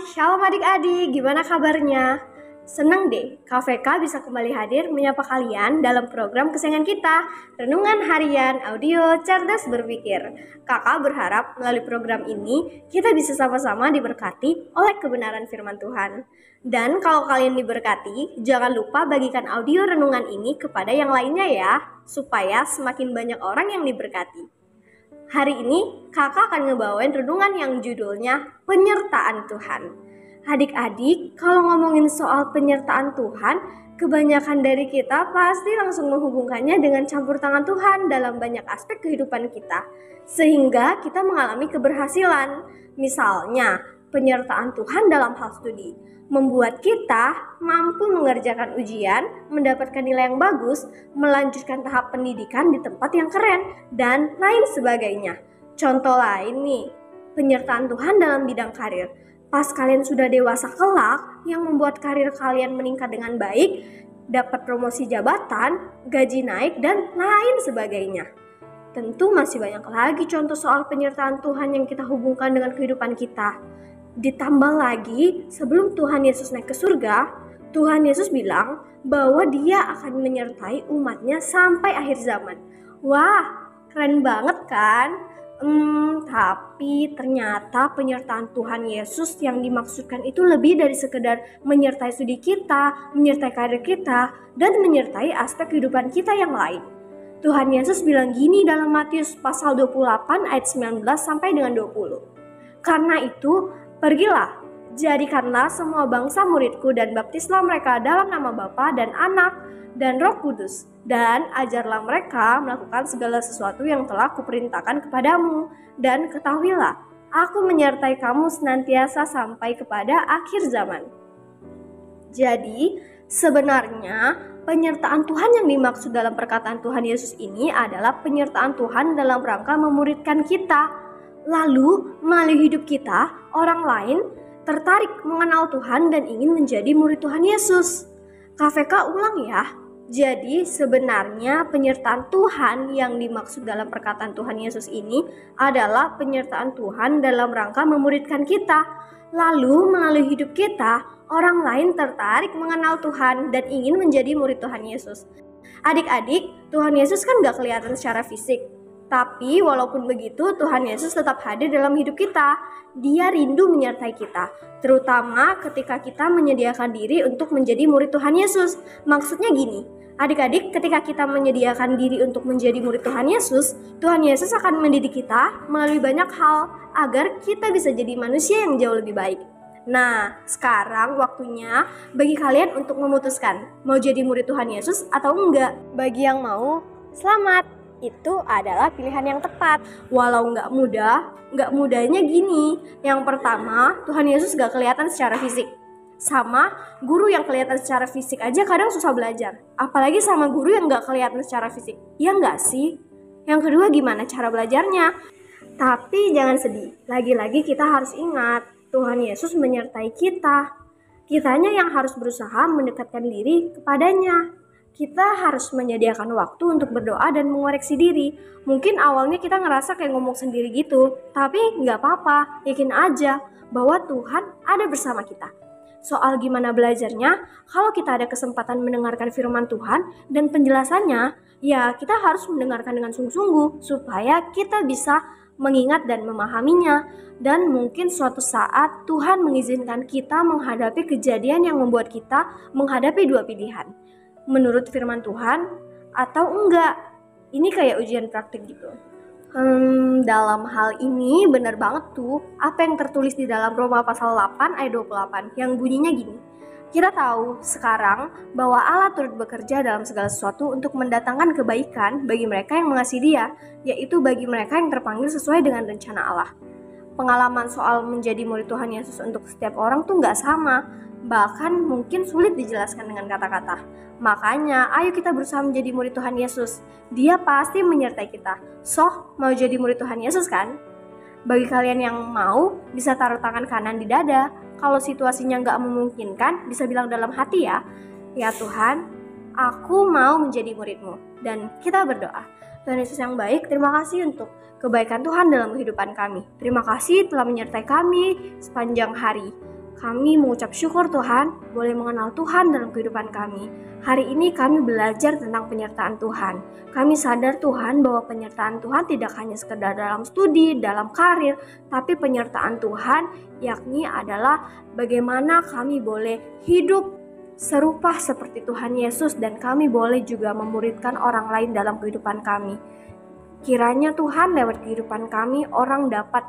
shalom adik-adik, gimana kabarnya? Seneng deh, KVK bisa kembali hadir menyapa kalian dalam program kesayangan kita, Renungan Harian Audio Cerdas Berpikir. Kakak berharap melalui program ini, kita bisa sama-sama diberkati oleh kebenaran firman Tuhan. Dan kalau kalian diberkati, jangan lupa bagikan audio renungan ini kepada yang lainnya ya, supaya semakin banyak orang yang diberkati. Hari ini kakak akan ngebawain renungan yang judulnya Penyertaan Tuhan. Adik-adik, kalau ngomongin soal penyertaan Tuhan, kebanyakan dari kita pasti langsung menghubungkannya dengan campur tangan Tuhan dalam banyak aspek kehidupan kita. Sehingga kita mengalami keberhasilan. Misalnya, penyertaan Tuhan dalam hal studi membuat kita mampu mengerjakan ujian, mendapatkan nilai yang bagus, melanjutkan tahap pendidikan di tempat yang keren, dan lain sebagainya. Contoh lain nih, penyertaan Tuhan dalam bidang karir. Pas kalian sudah dewasa kelak, yang membuat karir kalian meningkat dengan baik, dapat promosi jabatan, gaji naik, dan lain sebagainya. Tentu masih banyak lagi contoh soal penyertaan Tuhan yang kita hubungkan dengan kehidupan kita. Ditambah lagi, sebelum Tuhan Yesus naik ke surga, Tuhan Yesus bilang bahwa dia akan menyertai umatnya sampai akhir zaman. Wah, keren banget kan? Hmm, tapi ternyata penyertaan Tuhan Yesus yang dimaksudkan itu lebih dari sekedar menyertai studi kita, menyertai karir kita, dan menyertai aspek kehidupan kita yang lain. Tuhan Yesus bilang gini dalam Matius pasal 28 ayat 19 sampai dengan 20. Karena itu, Pergilah, jadikanlah semua bangsa muridku dan baptislah mereka dalam nama Bapa dan Anak dan Roh Kudus. Dan ajarlah mereka melakukan segala sesuatu yang telah kuperintahkan kepadamu. Dan ketahuilah, aku menyertai kamu senantiasa sampai kepada akhir zaman. Jadi, sebenarnya penyertaan Tuhan yang dimaksud dalam perkataan Tuhan Yesus ini adalah penyertaan Tuhan dalam rangka memuridkan kita Lalu, melalui hidup kita, orang lain tertarik mengenal Tuhan dan ingin menjadi murid Tuhan Yesus. KVK ulang ya. Jadi sebenarnya penyertaan Tuhan yang dimaksud dalam perkataan Tuhan Yesus ini adalah penyertaan Tuhan dalam rangka memuridkan kita. Lalu melalui hidup kita, orang lain tertarik mengenal Tuhan dan ingin menjadi murid Tuhan Yesus. Adik-adik, Tuhan Yesus kan gak kelihatan secara fisik, tapi walaupun begitu, Tuhan Yesus tetap hadir dalam hidup kita. Dia rindu menyertai kita, terutama ketika kita menyediakan diri untuk menjadi murid Tuhan Yesus. Maksudnya gini, adik-adik, ketika kita menyediakan diri untuk menjadi murid Tuhan Yesus, Tuhan Yesus akan mendidik kita melalui banyak hal agar kita bisa jadi manusia yang jauh lebih baik. Nah, sekarang waktunya bagi kalian untuk memutuskan mau jadi murid Tuhan Yesus atau enggak. Bagi yang mau, selamat! Itu adalah pilihan yang tepat. Walau nggak mudah, nggak mudahnya gini. Yang pertama, Tuhan Yesus nggak kelihatan secara fisik. Sama guru yang kelihatan secara fisik aja kadang susah belajar. Apalagi sama guru yang nggak kelihatan secara fisik. Ya nggak sih? Yang kedua gimana cara belajarnya? Tapi jangan sedih. Lagi-lagi kita harus ingat, Tuhan Yesus menyertai kita. Kitanya yang harus berusaha mendekatkan diri kepadanya kita harus menyediakan waktu untuk berdoa dan mengoreksi diri. Mungkin awalnya kita ngerasa kayak ngomong sendiri gitu, tapi nggak apa-apa, yakin aja bahwa Tuhan ada bersama kita. Soal gimana belajarnya, kalau kita ada kesempatan mendengarkan firman Tuhan dan penjelasannya, ya kita harus mendengarkan dengan sungguh-sungguh supaya kita bisa mengingat dan memahaminya. Dan mungkin suatu saat Tuhan mengizinkan kita menghadapi kejadian yang membuat kita menghadapi dua pilihan menurut firman Tuhan atau enggak. Ini kayak ujian praktik gitu. Hmm, dalam hal ini benar banget tuh apa yang tertulis di dalam Roma pasal 8 ayat 28 yang bunyinya gini. Kita tahu sekarang bahwa Allah turut bekerja dalam segala sesuatu untuk mendatangkan kebaikan bagi mereka yang mengasihi Dia, yaitu bagi mereka yang terpanggil sesuai dengan rencana Allah. Pengalaman soal menjadi murid Tuhan Yesus untuk setiap orang tuh nggak sama, bahkan mungkin sulit dijelaskan dengan kata-kata. Makanya, ayo kita berusaha menjadi murid Tuhan Yesus. Dia pasti menyertai kita. Soh, mau jadi murid Tuhan Yesus kan? Bagi kalian yang mau, bisa taruh tangan kanan di dada. Kalau situasinya nggak memungkinkan, bisa bilang dalam hati ya. Ya Tuhan, aku mau menjadi muridmu. Dan kita berdoa. Tuhan Yesus yang baik, terima kasih untuk kebaikan Tuhan dalam kehidupan kami. Terima kasih telah menyertai kami sepanjang hari. Kami mengucap syukur Tuhan boleh mengenal Tuhan dalam kehidupan kami. Hari ini kami belajar tentang penyertaan Tuhan. Kami sadar Tuhan bahwa penyertaan Tuhan tidak hanya sekedar dalam studi, dalam karir, tapi penyertaan Tuhan yakni adalah bagaimana kami boleh hidup serupa seperti Tuhan Yesus dan kami boleh juga memuridkan orang lain dalam kehidupan kami. Kiranya Tuhan lewat kehidupan kami orang dapat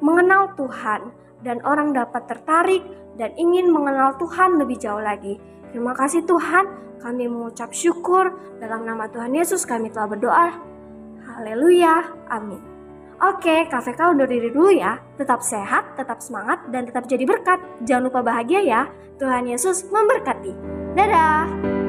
mengenal Tuhan dan orang dapat tertarik dan ingin mengenal Tuhan lebih jauh lagi. Terima kasih Tuhan, kami mengucap syukur dalam nama Tuhan Yesus kami telah berdoa. Haleluya, amin. Oke, KVK undur diri dulu ya. Tetap sehat, tetap semangat, dan tetap jadi berkat. Jangan lupa bahagia ya. Tuhan Yesus memberkati. Dadah!